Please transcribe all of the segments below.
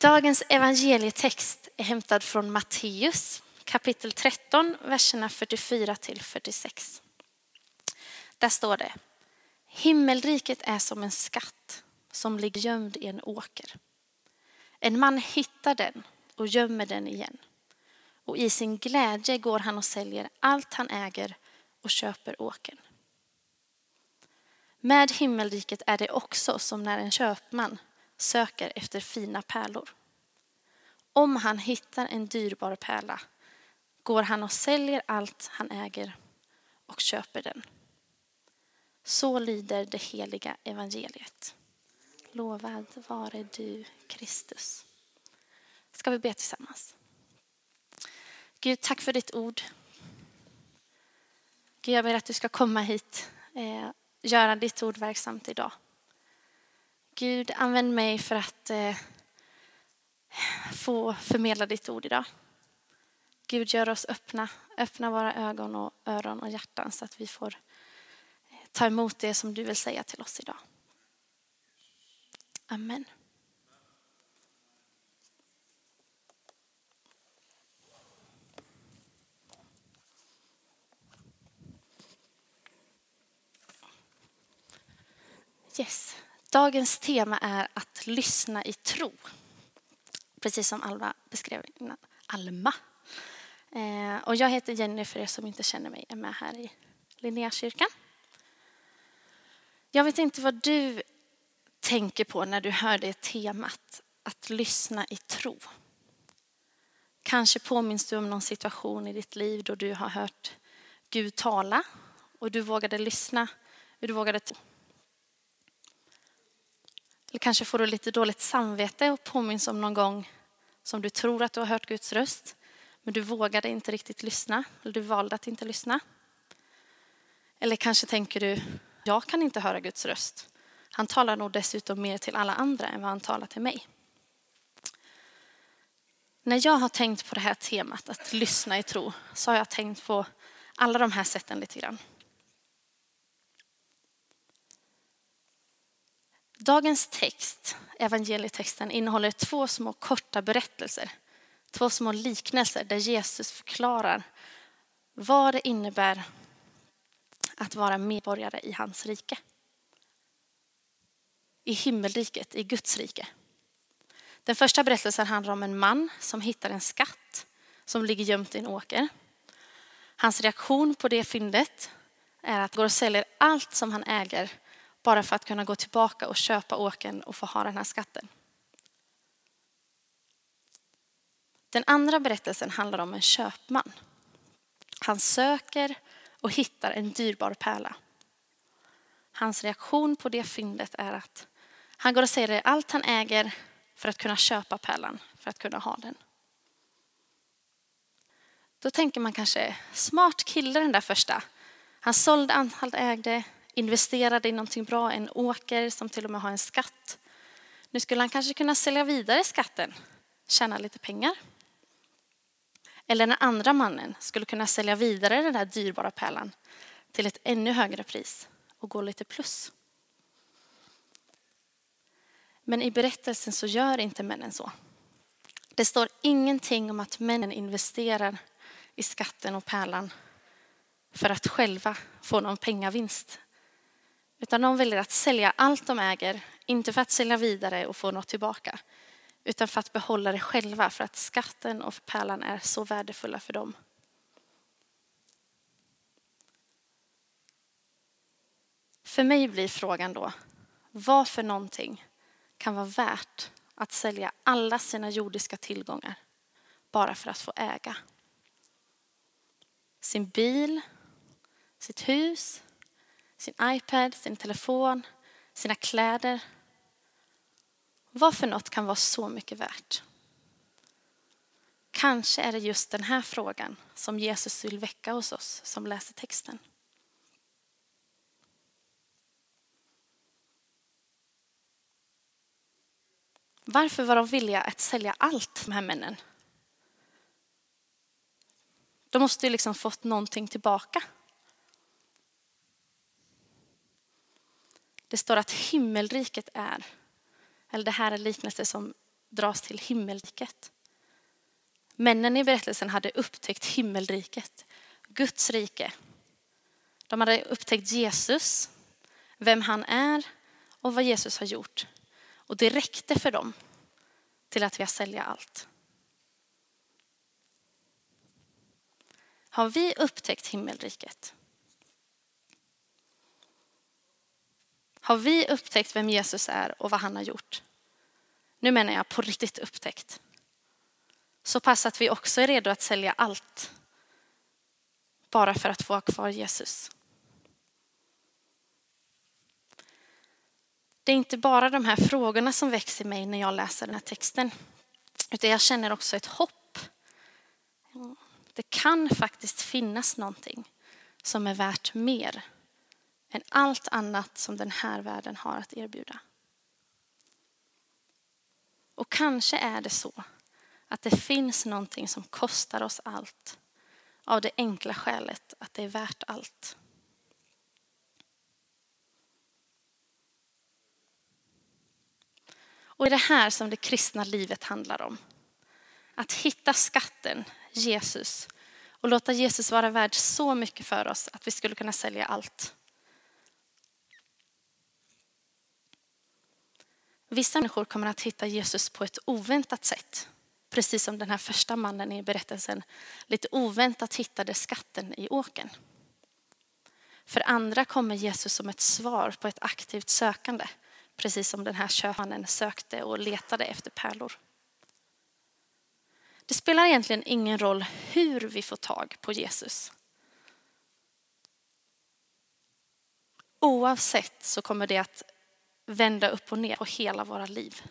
Dagens evangelietext är hämtad från Matteus kapitel 13, verserna 44 till 46. Där står det. Himmelriket är som en skatt som ligger gömd i en åker. En man hittar den och gömmer den igen. Och i sin glädje går han och säljer allt han äger och köper åkern. Med himmelriket är det också som när en köpman söker efter fina pärlor. Om han hittar en dyrbar pärla går han och säljer allt han äger och köper den. Så lyder det heliga evangeliet. Lovad vare du, Kristus. Ska vi be tillsammans? Gud, tack för ditt ord. Gud, jag ber att du ska komma hit, eh, göra ditt ord verksamt idag. Gud, använd mig för att eh, få förmedla ditt ord idag. Gud, gör oss öppna. Öppna våra ögon och öron och hjärtan så att vi får eh, ta emot det som du vill säga till oss idag. Amen. Yes. Dagens tema är att lyssna i tro. Precis som Alva beskrev innan. Alma. Eh, och jag heter Jenny för er som inte känner mig, är med här i Linnéakyrkan. Jag vet inte vad du tänker på när du hör det temat, att lyssna i tro. Kanske påminns du om någon situation i ditt liv då du har hört Gud tala och du vågade lyssna, du vågade eller kanske får du lite dåligt samvete och påminns om någon gång som du tror att du har hört Guds röst, men du vågade inte riktigt lyssna, eller du valde att inte lyssna. Eller kanske tänker du, jag kan inte höra Guds röst. Han talar nog dessutom mer till alla andra än vad han talar till mig. När jag har tänkt på det här temat, att lyssna i tro, så har jag tänkt på alla de här sätten lite grann. Dagens text, evangelietexten, innehåller två små korta berättelser. Två små liknelser där Jesus förklarar vad det innebär att vara medborgare i hans rike. I himmelriket, i Guds rike. Den första berättelsen handlar om en man som hittar en skatt som ligger gömt i en åker. Hans reaktion på det fyndet är att han går och säljer allt som han äger bara för att kunna gå tillbaka och köpa åken och få ha den här skatten. Den andra berättelsen handlar om en köpman. Han söker och hittar en dyrbar pärla. Hans reaktion på det fyndet är att han går och säljer allt han äger för att kunna köpa pärlan, för att kunna ha den. Då tänker man kanske, smart kille den där första. Han sålde allt han ägde, investerade i någonting bra, en åker som till och med har en skatt. Nu skulle han kanske kunna sälja vidare skatten, tjäna lite pengar. Eller den andra mannen skulle kunna sälja vidare den här dyrbara pärlan till ett ännu högre pris och gå lite plus. Men i berättelsen så gör inte männen så. Det står ingenting om att männen investerar i skatten och pärlan för att själva få någon pengavinst utan de väljer att sälja allt de äger, inte för att sälja vidare och få något tillbaka, utan för att behålla det själva, för att skatten och pärlan är så värdefulla för dem. För mig blir frågan då, vad för någonting kan vara värt att sälja alla sina jordiska tillgångar bara för att få äga? Sin bil, sitt hus, sin iPad, sin telefon, sina kläder. Vad för något kan vara så mycket värt? Kanske är det just den här frågan som Jesus vill väcka hos oss som läser texten. Varför var de villiga att sälja allt, de här männen? De måste ju liksom fått någonting tillbaka. Det står att himmelriket är, eller det här är liknelse som dras till himmelriket. Männen i berättelsen hade upptäckt himmelriket, Guds rike. De hade upptäckt Jesus, vem han är och vad Jesus har gjort. Och det räckte för dem till att vilja sälja allt. Har vi upptäckt himmelriket? Har vi upptäckt vem Jesus är och vad han har gjort? Nu menar jag på riktigt upptäckt. Så pass att vi också är redo att sälja allt bara för att få ha kvar Jesus. Det är inte bara de här frågorna som växer i mig när jag läser den här texten, utan jag känner också ett hopp. Det kan faktiskt finnas någonting som är värt mer än allt annat som den här världen har att erbjuda. Och kanske är det så att det finns någonting som kostar oss allt av det enkla skälet att det är värt allt. Och det är det här som det kristna livet handlar om. Att hitta skatten, Jesus, och låta Jesus vara värd så mycket för oss att vi skulle kunna sälja allt. Vissa människor kommer att hitta Jesus på ett oväntat sätt. Precis som den här första mannen i berättelsen lite oväntat hittade skatten i åken. För andra kommer Jesus som ett svar på ett aktivt sökande. Precis som den här köpmannen sökte och letade efter pärlor. Det spelar egentligen ingen roll hur vi får tag på Jesus. Oavsett så kommer det att vända upp och ner på hela våra liv.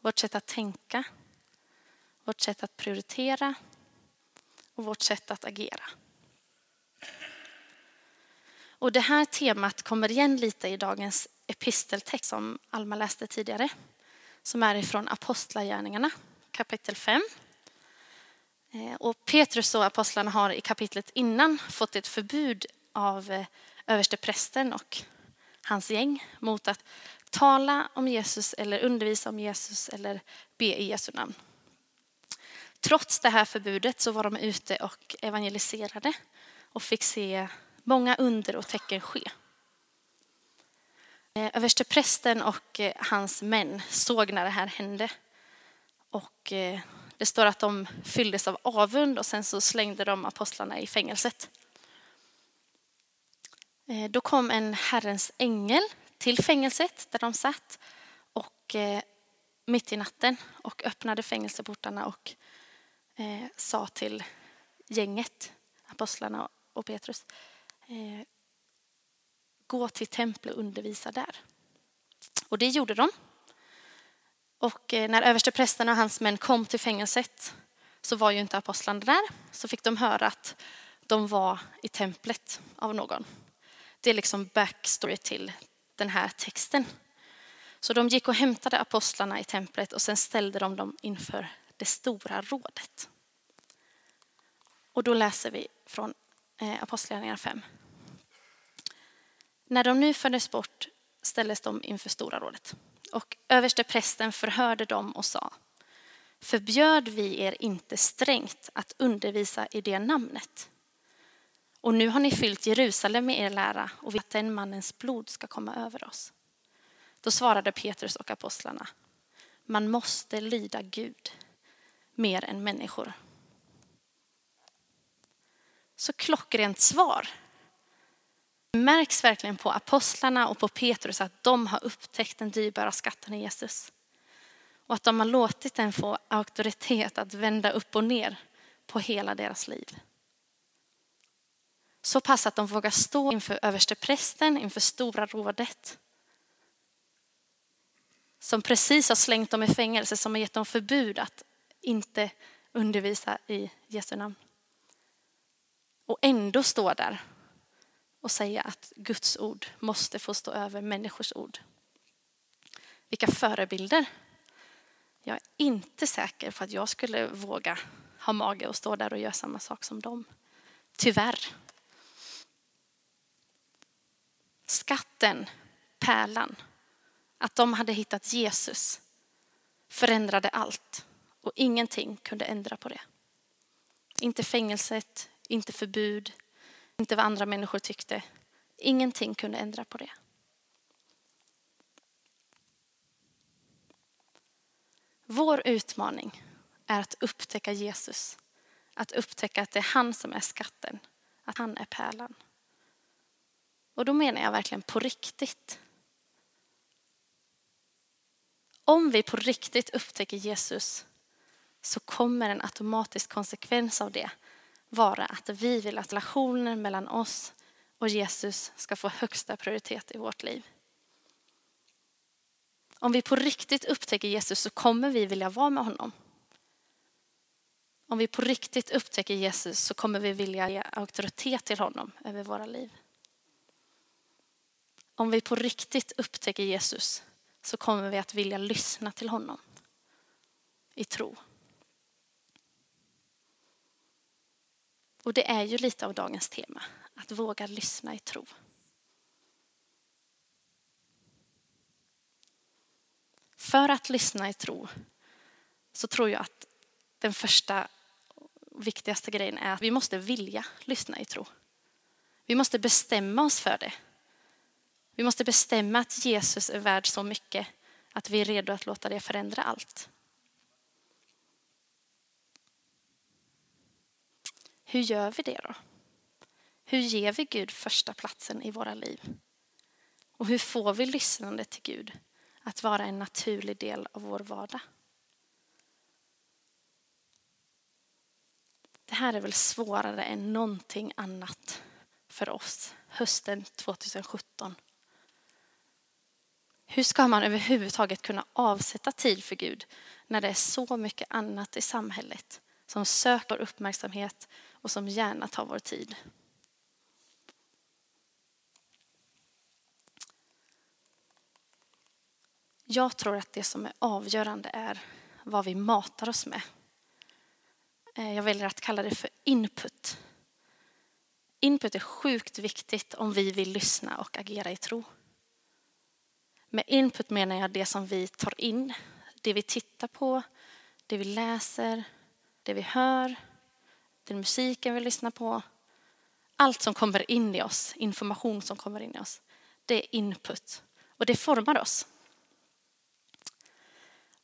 Vårt sätt att tänka, vårt sätt att prioritera och vårt sätt att agera. Och det här temat kommer igen lite i dagens episteltext som Alma läste tidigare, som är ifrån Apostlagärningarna kapitel 5. Eh, och Petrus och apostlarna har i kapitlet innan fått ett förbud av eh, översteprästen och hans gäng mot att tala om Jesus eller undervisa om Jesus eller be i Jesu namn. Trots det här förbudet så var de ute och evangeliserade och fick se många under och tecken ske. Eh, översteprästen och eh, hans män såg när det här hände och eh, det står att de fylldes av avund och sen så slängde de apostlarna i fängelset. Eh, då kom en Herrens ängel till fängelset där de satt och eh, mitt i natten och öppnade fängelseportarna och eh, sa till gänget, apostlarna och Petrus, gå till templet och undervisa där. Och det gjorde de. Och när översteprästen och hans män kom till fängelset så var ju inte apostlarna där. Så fick de höra att de var i templet av någon. Det är liksom backstory till den här texten. Så de gick och hämtade apostlarna i templet och sen ställde de dem inför det stora rådet. Och då läser vi från eh, Apostlagärningarna 5. När de nu fördes bort ställdes de inför stora rådet. Och överste prästen förhörde dem och sa, förbjöd vi er inte strängt att undervisa i det namnet? Och nu har ni fyllt Jerusalem med er lära och vill att den mannens blod ska komma över oss. Då svarade Petrus och apostlarna, man måste lyda Gud mer än människor. Så klockrent svar det märks verkligen på apostlarna och på Petrus att de har upptäckt den dyrbara skatten i Jesus. Och att de har låtit den få auktoritet att vända upp och ner på hela deras liv. Så pass att de vågar stå inför översteprästen, inför stora rådet. Som precis har slängt dem i fängelse, som har gett dem förbud att inte undervisa i Jesu namn. Och ändå stå där och säga att Guds ord måste få stå över människors ord. Vilka förebilder. Jag är inte säker på att jag skulle våga ha mage att stå där och göra samma sak som dem. Tyvärr. Skatten, pärlan, att de hade hittat Jesus förändrade allt och ingenting kunde ändra på det. Inte fängelset, inte förbud, inte vad andra människor tyckte. Ingenting kunde ändra på det. Vår utmaning är att upptäcka Jesus. Att upptäcka att det är han som är skatten, att han är pärlan. Och då menar jag verkligen på riktigt. Om vi på riktigt upptäcker Jesus så kommer en automatisk konsekvens av det vara att vi vill att relationen mellan oss och Jesus ska få högsta prioritet i vårt liv. Om vi på riktigt upptäcker Jesus så kommer vi vilja vara med honom. Om vi på riktigt upptäcker Jesus så kommer vi vilja ge auktoritet till honom över våra liv. Om vi på riktigt upptäcker Jesus så kommer vi att vilja lyssna till honom i tro. Och det är ju lite av dagens tema, att våga lyssna i tro. För att lyssna i tro så tror jag att den första viktigaste grejen är att vi måste vilja lyssna i tro. Vi måste bestämma oss för det. Vi måste bestämma att Jesus är värd så mycket att vi är redo att låta det förändra allt. Hur gör vi det då? Hur ger vi Gud första platsen i våra liv? Och hur får vi lyssnande till Gud att vara en naturlig del av vår vardag? Det här är väl svårare än någonting annat för oss hösten 2017. Hur ska man överhuvudtaget kunna avsätta tid för Gud när det är så mycket annat i samhället som söker uppmärksamhet och som gärna tar vår tid? Jag tror att det som är avgörande är vad vi matar oss med. Eh, jag väljer att kalla det för input. Input är sjukt viktigt om vi vill lyssna och agera i tro. Med input menar jag det som vi tar in, det vi tittar på, det vi läser, det vi hör, den musiken vi lyssnar på. Allt som kommer in i oss, information som kommer in i oss, det är input och det formar oss.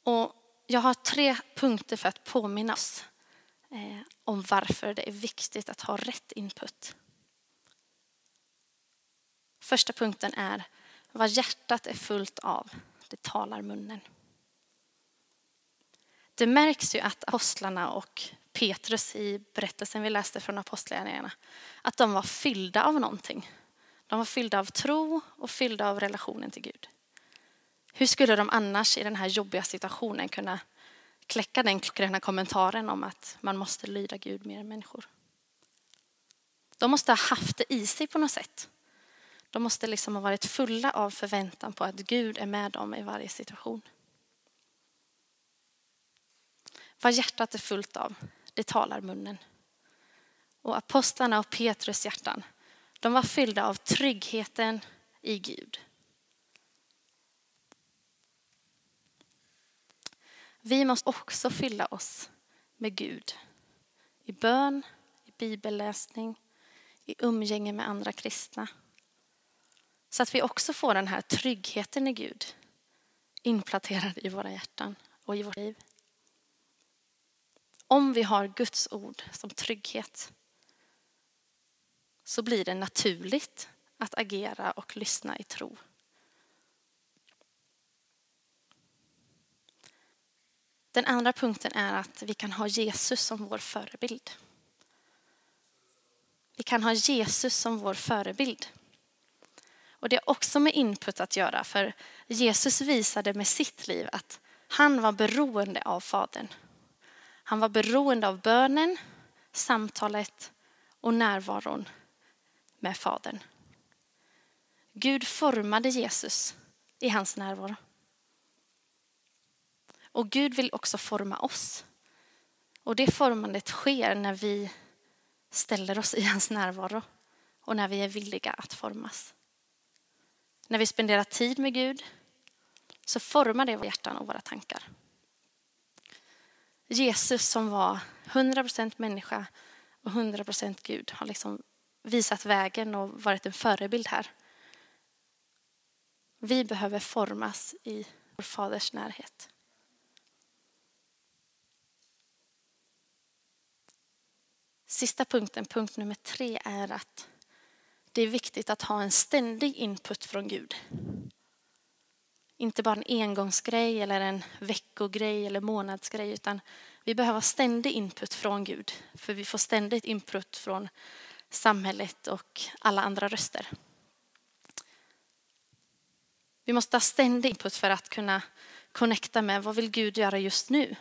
Och jag har tre punkter för att påminna oss eh, om varför det är viktigt att ha rätt input. Första punkten är vad hjärtat är fullt av, det talar munnen. Det märks ju att apostlarna och Petrus i berättelsen vi läste från apostlagärningarna, att de var fyllda av någonting. De var fyllda av tro och fyllda av relationen till Gud. Hur skulle de annars i den här jobbiga situationen kunna kläcka den klockrena kommentaren om att man måste lyda Gud mer än människor? De måste ha haft det i sig på något sätt. De måste liksom ha varit fulla av förväntan på att Gud är med dem i varje situation. Vad hjärtat är fullt av, det talar munnen. Och apostlarna och Petrus hjärtan, de var fyllda av tryggheten i Gud. Vi måste också fylla oss med Gud i bön, i bibelläsning, i umgänge med andra kristna så att vi också får den här tryggheten i Gud inplanterad i våra hjärtan och i vårt liv. Om vi har Guds ord som trygghet så blir det naturligt att agera och lyssna i tro. Den andra punkten är att vi kan ha Jesus som vår förebild. Vi kan ha Jesus som vår förebild. Och det har också med input att göra, för Jesus visade med sitt liv att han var beroende av Fadern. Han var beroende av bönen, samtalet och närvaron med Fadern. Gud formade Jesus i hans närvaro. Och Gud vill också forma oss. Och det formandet sker när vi ställer oss i hans närvaro och när vi är villiga att formas. När vi spenderar tid med Gud så formar det våra hjärtan och våra tankar. Jesus som var 100% människa och 100% Gud har liksom visat vägen och varit en förebild här. Vi behöver formas i vår faders närhet. Sista punkten, punkt nummer tre, är att det är viktigt att ha en ständig input från Gud. Inte bara en engångsgrej eller en veckogrej eller månadsgrej utan vi behöver ständig input från Gud. För vi får ständigt input från samhället och alla andra röster. Vi måste ha ständig input för att kunna connecta med vad vill Gud göra just nu?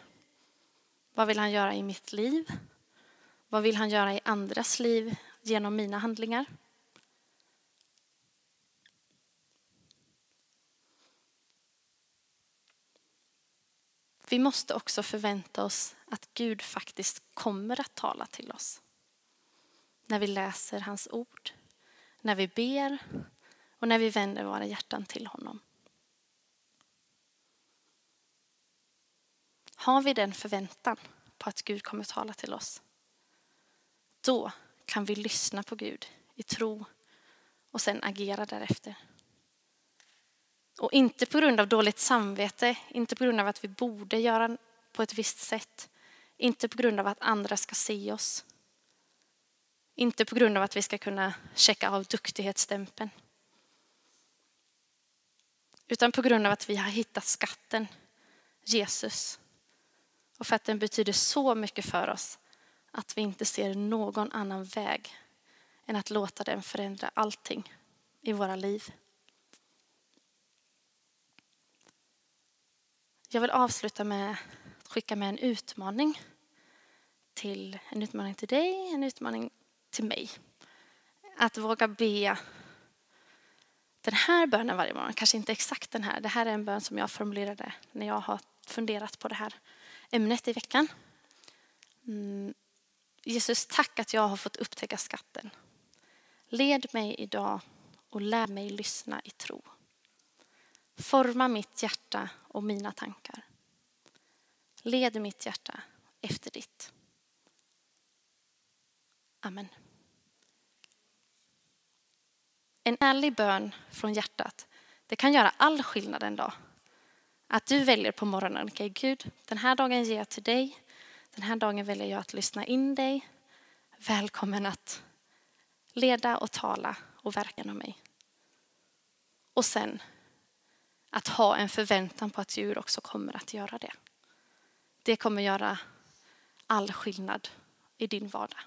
Vad vill han göra i mitt liv? Vad vill han göra i andras liv genom mina handlingar? Vi måste också förvänta oss att Gud faktiskt kommer att tala till oss. När vi läser hans ord, när vi ber och när vi vänder våra hjärtan till honom. Har vi den förväntan på att Gud kommer att tala till oss, då kan vi lyssna på Gud i tro och sen agera därefter. Och inte på grund av dåligt samvete, inte på grund av att vi borde göra på ett visst sätt, inte på grund av att andra ska se oss. Inte på grund av att vi ska kunna checka av duktighetsstämpeln. Utan på grund av att vi har hittat skatten, Jesus. Och för att den betyder så mycket för oss att vi inte ser någon annan väg än att låta den förändra allting i våra liv. Jag vill avsluta med att skicka med en utmaning. Till, en utmaning till dig, en utmaning till mig. Att våga be den här bönen varje morgon, kanske inte exakt den här. Det här är en bön som jag formulerade när jag har funderat på det här ämnet i veckan. Mm. Jesus, tack att jag har fått upptäcka skatten. Led mig idag och lär mig lyssna i tro. Forma mitt hjärta och mina tankar. Led mitt hjärta efter ditt. Amen. En ärlig bön från hjärtat, det kan göra all skillnad en dag. Att du väljer på morgonen, okej okay, Gud, den här dagen ger jag till dig. Den här dagen väljer jag att lyssna in dig. Välkommen att leda och tala och verka genom mig. Och sen att ha en förväntan på att djur också kommer att göra det. Det kommer göra all skillnad i din vardag.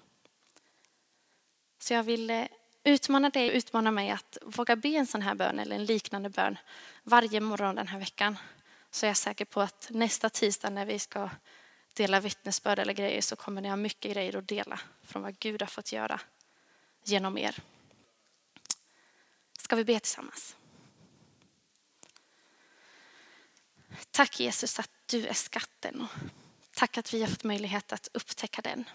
Så jag vill eh, utmana dig och utmana mig att våga be en sån här bön eller en liknande bön varje morgon den här veckan. Så är jag säker på att nästa tisdag när vi ska dela vittnesbörd eller grejer så kommer ni ha mycket grejer att dela från vad Gud har fått göra genom er. Ska vi be tillsammans? Tack Jesus att du är skatten och tack att vi har fått möjlighet att upptäcka den.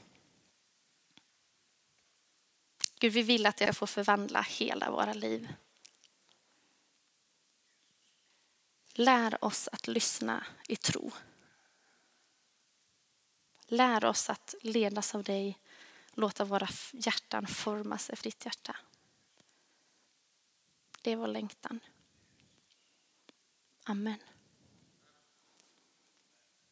Gud, vi vill att jag får förvandla hela våra liv. Lär oss att lyssna i tro. Lär oss att ledas av dig, låta våra hjärtan formas efter ditt hjärta. Det är vår längtan. Amen.